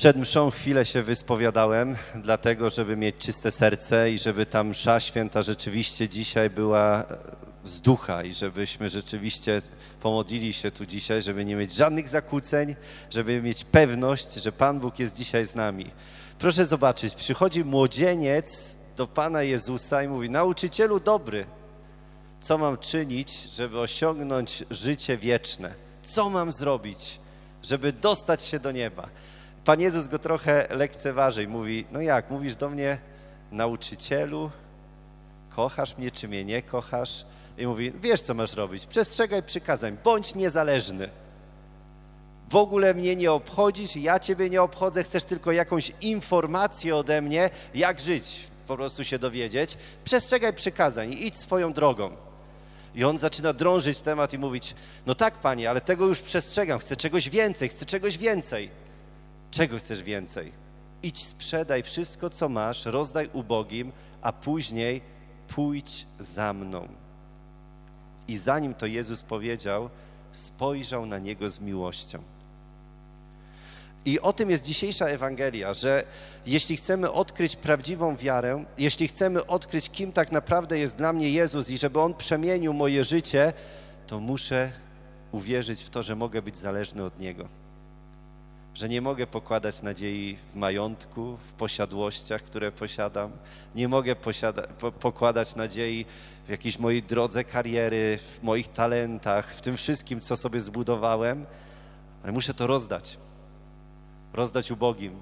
Przed mszą chwilę się wyspowiadałem, dlatego żeby mieć czyste serce i żeby ta msza święta rzeczywiście dzisiaj była z ducha i żebyśmy rzeczywiście pomodlili się tu dzisiaj, żeby nie mieć żadnych zakłóceń, żeby mieć pewność, że Pan Bóg jest dzisiaj z nami. Proszę zobaczyć, przychodzi młodzieniec do Pana Jezusa i mówi: Nauczycielu dobry, co mam czynić, żeby osiągnąć życie wieczne? Co mam zrobić, żeby dostać się do nieba? Pan Jezus go trochę lekceważy i mówi: No jak, mówisz do mnie, nauczycielu, kochasz mnie, czy mnie nie kochasz? I mówi: Wiesz, co masz robić, przestrzegaj przykazań, bądź niezależny. W ogóle mnie nie obchodzisz, ja ciebie nie obchodzę, chcesz tylko jakąś informację ode mnie, jak żyć, po prostu się dowiedzieć. Przestrzegaj przykazań i idź swoją drogą. I on zaczyna drążyć temat i mówić: No tak, panie, ale tego już przestrzegam, chcę czegoś więcej, chcę czegoś więcej. Czego chcesz więcej? Idź, sprzedaj wszystko, co masz, rozdaj ubogim, a później pójdź za mną. I zanim to Jezus powiedział, spojrzał na niego z miłością. I o tym jest dzisiejsza Ewangelia, że jeśli chcemy odkryć prawdziwą wiarę, jeśli chcemy odkryć, kim tak naprawdę jest dla mnie Jezus i żeby On przemienił moje życie, to muszę uwierzyć w to, że mogę być zależny od Niego. Że nie mogę pokładać nadziei w majątku, w posiadłościach, które posiadam. Nie mogę posiada- po- pokładać nadziei w jakiejś mojej drodze kariery, w moich talentach, w tym wszystkim, co sobie zbudowałem, ale muszę to rozdać. Rozdać ubogim,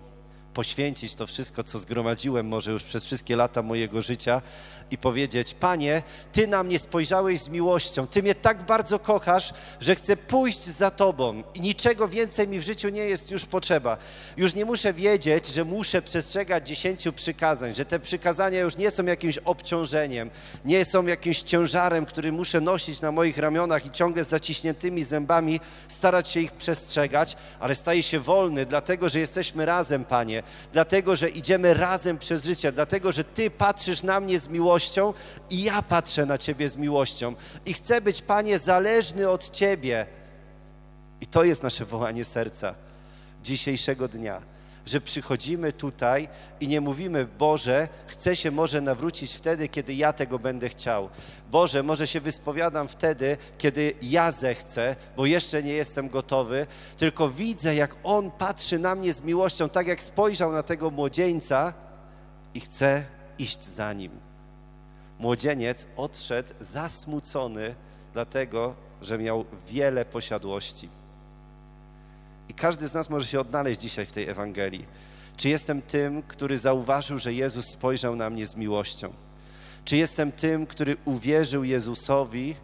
poświęcić to wszystko, co zgromadziłem może już przez wszystkie lata mojego życia i powiedzieć: Panie, Ty na mnie spojrzałeś z miłością, Ty mnie tak bardzo kochasz, że chcę pójść za Tobą i niczego więcej mi w życiu nie jest już potrzeba. Już nie muszę wiedzieć, że muszę przestrzegać dziesięciu przykazań, że te przykazania już nie są jakimś obciążeniem, nie są jakimś ciężarem, który muszę nosić na moich ramionach i ciągle z zaciśniętymi zębami starać się ich przestrzegać, ale staję się wolny, dlatego że jesteśmy razem, Panie, dlatego że idziemy razem przez życie, dlatego że Ty patrzysz na mnie z miłością i ja patrzę na Ciebie z miłością i chcę być, Panie, zależny od Ciebie. I to jest nasze wołanie serca dzisiejszego dnia, że przychodzimy tutaj i nie mówimy, Boże, chcę się może nawrócić wtedy, kiedy ja tego będę chciał. Boże, może się wyspowiadam wtedy, kiedy ja zechcę, bo jeszcze nie jestem gotowy, tylko widzę, jak On patrzy na mnie z miłością, tak jak spojrzał na tego młodzieńca i chcę iść za Nim. Młodzieniec odszedł zasmucony, dlatego że miał wiele posiadłości. I każdy z nas może się odnaleźć dzisiaj w tej Ewangelii. Czy jestem tym, który zauważył, że Jezus spojrzał na mnie z miłością? Czy jestem tym, który uwierzył Jezusowi,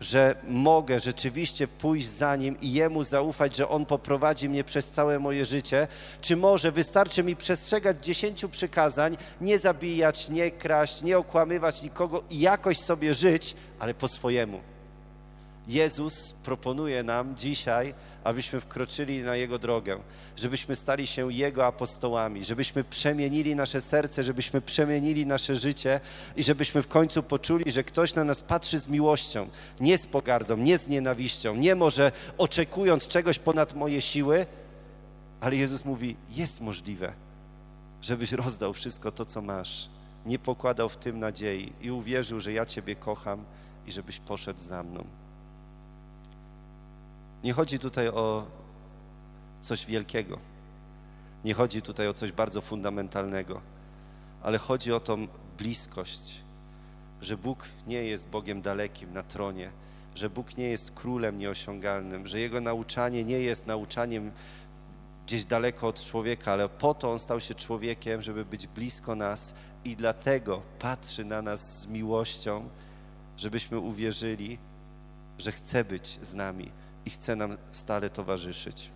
że mogę rzeczywiście pójść za Nim i Jemu zaufać, że On poprowadzi mnie przez całe moje życie? Czy może wystarczy mi przestrzegać dziesięciu przykazań, nie zabijać, nie kraść, nie okłamywać nikogo i jakoś sobie żyć, ale po swojemu? Jezus proponuje nam dzisiaj, abyśmy wkroczyli na Jego drogę, żebyśmy stali się Jego apostołami, żebyśmy przemienili nasze serce, żebyśmy przemienili nasze życie i żebyśmy w końcu poczuli, że ktoś na nas patrzy z miłością, nie z pogardą, nie z nienawiścią, nie może oczekując czegoś ponad moje siły, ale Jezus mówi, jest możliwe, żebyś rozdał wszystko to, co masz, nie pokładał w tym nadziei i uwierzył, że ja Ciebie kocham i żebyś poszedł za mną. Nie chodzi tutaj o coś wielkiego. Nie chodzi tutaj o coś bardzo fundamentalnego, ale chodzi o tą bliskość, że Bóg nie jest Bogiem dalekim na tronie, że Bóg nie jest królem nieosiągalnym, że Jego nauczanie nie jest nauczaniem gdzieś daleko od człowieka, ale po to On stał się człowiekiem, żeby być blisko nas i dlatego patrzy na nas z miłością, żebyśmy uwierzyli, że chce być z nami i chce nam stale towarzyszyć.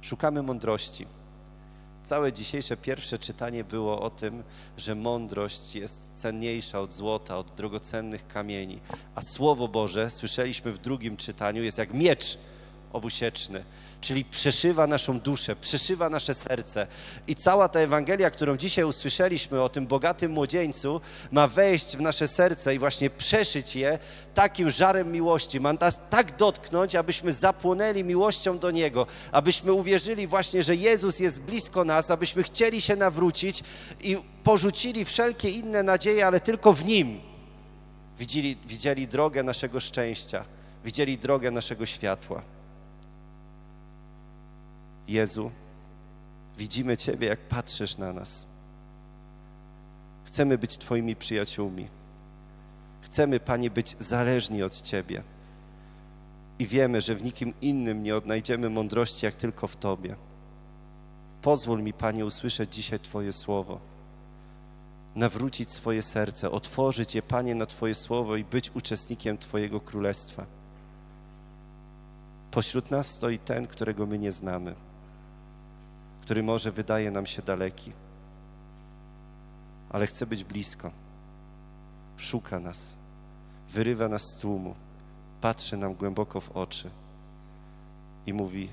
Szukamy mądrości. Całe dzisiejsze pierwsze czytanie było o tym, że mądrość jest cenniejsza od złota, od drogocennych kamieni. A Słowo Boże, słyszeliśmy w drugim czytaniu, jest jak miecz obusieczny, czyli przeszywa naszą duszę, przeszywa nasze serce. I cała ta Ewangelia, którą dzisiaj usłyszeliśmy o tym bogatym młodzieńcu, ma wejść w nasze serce i właśnie przeszyć je takim żarem miłości. Ma nas tak dotknąć, abyśmy zapłonęli miłością do Niego, abyśmy uwierzyli właśnie, że Jezus jest blisko nas, abyśmy chcieli się nawrócić i porzucili wszelkie inne nadzieje, ale tylko w Nim widzieli, widzieli drogę naszego szczęścia, widzieli drogę naszego światła. Jezu, widzimy Ciebie, jak patrzysz na nas. Chcemy być Twoimi przyjaciółmi. Chcemy, Panie, być zależni od Ciebie. I wiemy, że w nikim innym nie odnajdziemy mądrości, jak tylko w Tobie. Pozwól mi, Panie, usłyszeć dzisiaj Twoje słowo. Nawrócić swoje serce, otworzyć je, Panie, na Twoje słowo i być uczestnikiem Twojego królestwa. Pośród nas stoi ten, którego my nie znamy który może wydaje nam się daleki, ale chce być blisko. Szuka nas, wyrywa nas z tłumu, patrzy nam głęboko w oczy i mówi: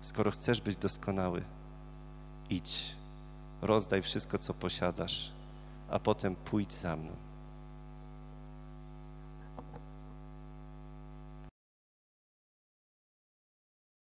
Skoro chcesz być doskonały, idź, rozdaj wszystko, co posiadasz, a potem pójdź za mną.